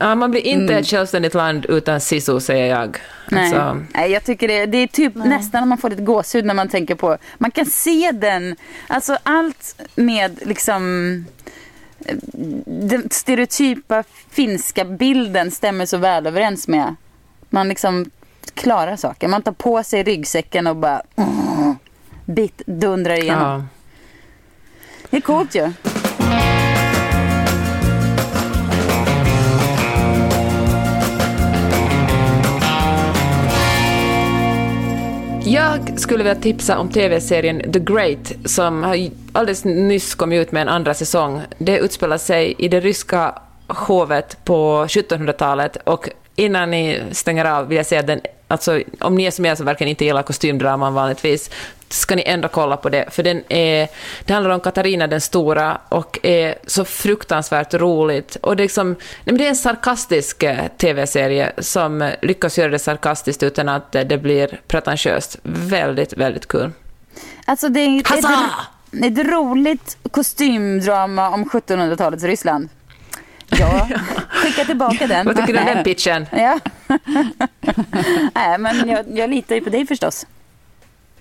ja, man blir inte ett självständigt land utan sisu, säger jag. Nej. Alltså, Nej, jag tycker det, det är typ nästan att man får lite gåshud när man tänker på, man kan se den, alltså allt med liksom den stereotypa finska bilden stämmer så väl överens med man liksom klarar saker. Man tar på sig ryggsäcken och bara mm, bit dundrar igenom. ja. Det är coolt ju. Jag skulle vilja tipsa om tv-serien The Great som alldeles nyss kom ut med en andra säsong. Det utspelar sig i det ryska hovet på 1700-talet och innan ni stänger av vill jag säga att den, alltså, om ni är som jag som verkligen inte gillar kostymdraman vanligtvis, ska ni ändå kolla på det, för den är, det handlar om Katarina den stora och är så fruktansvärt roligt. Och det, är liksom, det är en sarkastisk eh, tv-serie som lyckas göra det sarkastiskt utan att eh, det blir pretentiöst. Väldigt, väldigt kul. Alltså det är ett, ett roligt kostymdrama om 1700-talets Ryssland. Ja, skicka tillbaka den. Vad tycker du om den pitchen? Ja. Nej, men jag, jag litar ju på dig förstås.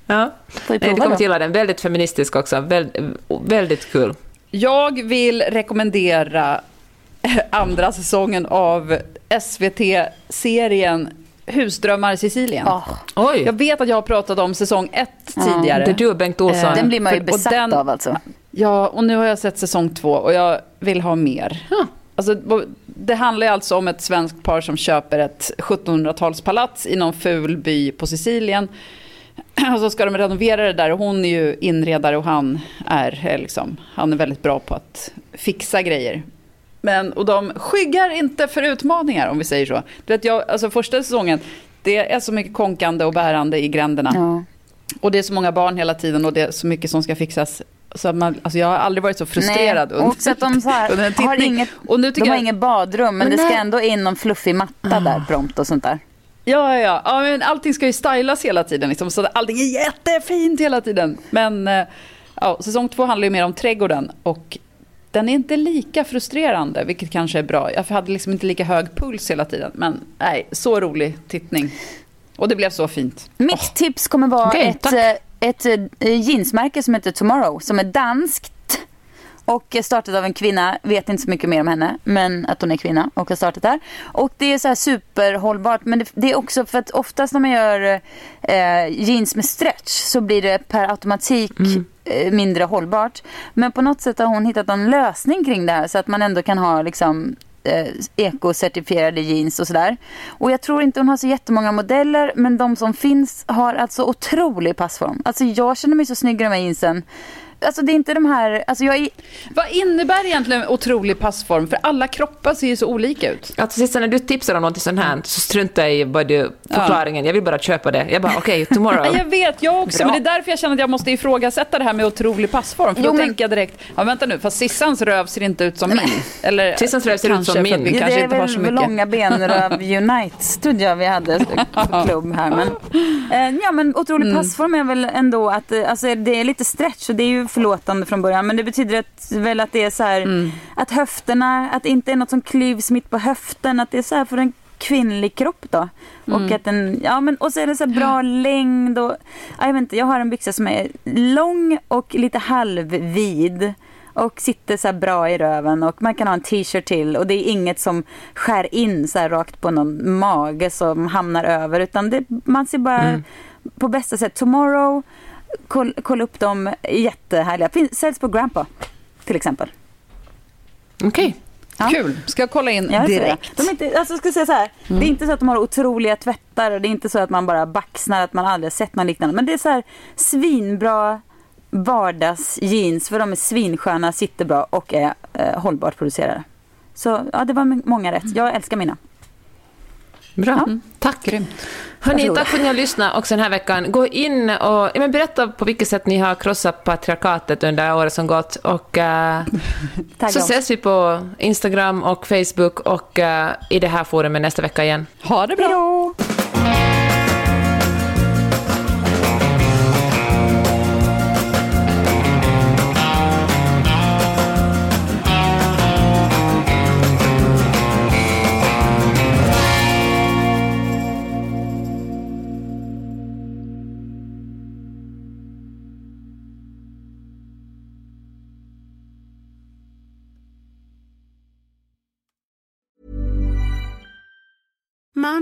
Ja. Nej, du kommer att gilla den. Väldigt feministisk också. Väldigt, väldigt kul. Jag vill rekommendera andra säsongen av SVT-serien Husdrömmar i Sicilien. Åh, Oj! Jag vet att jag har pratat om säsong ett tidigare. Det är du och Bengt Olsson. Eh, den blir man ju besatt den- av alltså. Ja, och nu har jag sett säsong två och jag vill ha mer. Alltså, det handlar alltså om ett svenskt par som köper ett 1700-talspalats i någon ful by på Sicilien. Och så ska de renovera det där och hon är ju inredare och han är, är liksom, han är väldigt bra på att fixa grejer. Men, och de skyggar inte för utmaningar om vi säger så. Du vet, jag, alltså första säsongen, det är så mycket konkande och bärande i gränderna. Ja. Och det är så många barn hela tiden och det är så mycket som ska fixas. Så man, alltså jag har aldrig varit så frustrerad Nej, och att de så här, har inget, och nu tycker de har jag, inget badrum, men, Men det ska nej. ändå in någon fluffig matta där prompt och sånt där. Ja, ja, ja. men allting ska ju stylas hela tiden. Liksom, så allting är jättefint hela tiden. Men eh, ja, säsong två handlar ju mer om trädgården. Och den är inte lika frustrerande, vilket kanske är bra. Jag hade liksom inte lika hög puls hela tiden. Men nej, så rolig tittning. Och det blev så fint. Mitt tips kommer vara Okej, ett, tack. Eh, ett jeansmärke som heter Tomorrow, som är danskt. Och startat av en kvinna, vet inte så mycket mer om henne, men att hon är kvinna och har startat där. Och det är så här superhållbart, men det, det är också för att oftast när man gör eh, jeans med stretch så blir det per automatik eh, mindre hållbart. Men på något sätt har hon hittat en lösning kring det här så att man ändå kan ha liksom eh, ekocertifierade jeans och sådär. Och jag tror inte hon har så jättemånga modeller men de som finns har alltså otrolig passform. Alltså jag känner mig så snygg i de här jeansen. Alltså det är inte de här, alltså jag är, Vad innebär egentligen otrolig passform? För alla kroppar ser ju så olika ut. Alltså sista när du tipsar om något sånt här så struntar jag i vad du, förklaringen. Jag vill bara köpa det. Jag bara okej, tomorrow. Ja, jag vet, jag också. Bra. Men det är därför jag känner att jag måste ifrågasätta det här med otrolig passform. För Jo, då men- tänker jag direkt, ja vänta nu, fast Sissans röv ser inte ut som min. Eller Sissans röv ser ut kanske som för att min. Vi det kanske är inte har så väl mycket. långa benröv Unite trodde jag vi hade på klubb här. Men, eh, ja men otrolig Mm. passform är väl ändå att eh, alltså, det är lite stretch och det är ju förlåtande från början. Men det betyder att, väl att det är så här Mm. att höfterna, att det inte är något som klyvs mitt på höften. Att det är så här för en kvinnlig kropp då. Mm. Och, att den, ja, men, och så är det så bra längd och ja, jag vet inte, jag har en byxa som är lång och lite halvvid. Och sitter så bra i röven och man kan ha en t-shirt till och det är inget som skär in så rakt på någon mage som hamnar över utan det, man ser bara på bästa sätt. Tomorrow, koll, kolla upp dem, jättehärliga. Finns, säljs på Grandpa till exempel. Okej. Ja. Kul, ska jag kolla in Ja, jag direkt. De är inte, alltså, jag ska säga så här, Det är inte så att de har otroliga tvättar och det är inte så att man bara baxnar att man aldrig sett något liknande. Men det är så här svinbra vardagsjeans för de är svinsköna, sitter bra och är eh, hållbart producerade. Så ja, det var många rätt. Jag älskar mina. Bra, tack. Grymt. Hörni, tack för att ni har lyssnat också den här veckan. Gå in och ja, berätta på vilket sätt ni har krossat patriarkatet under året som gått. Och, Tagga så oss. ses vi på Instagram och Facebook och eh, i det här forumet nästa vecka igen. Ha det bra. Hejdå!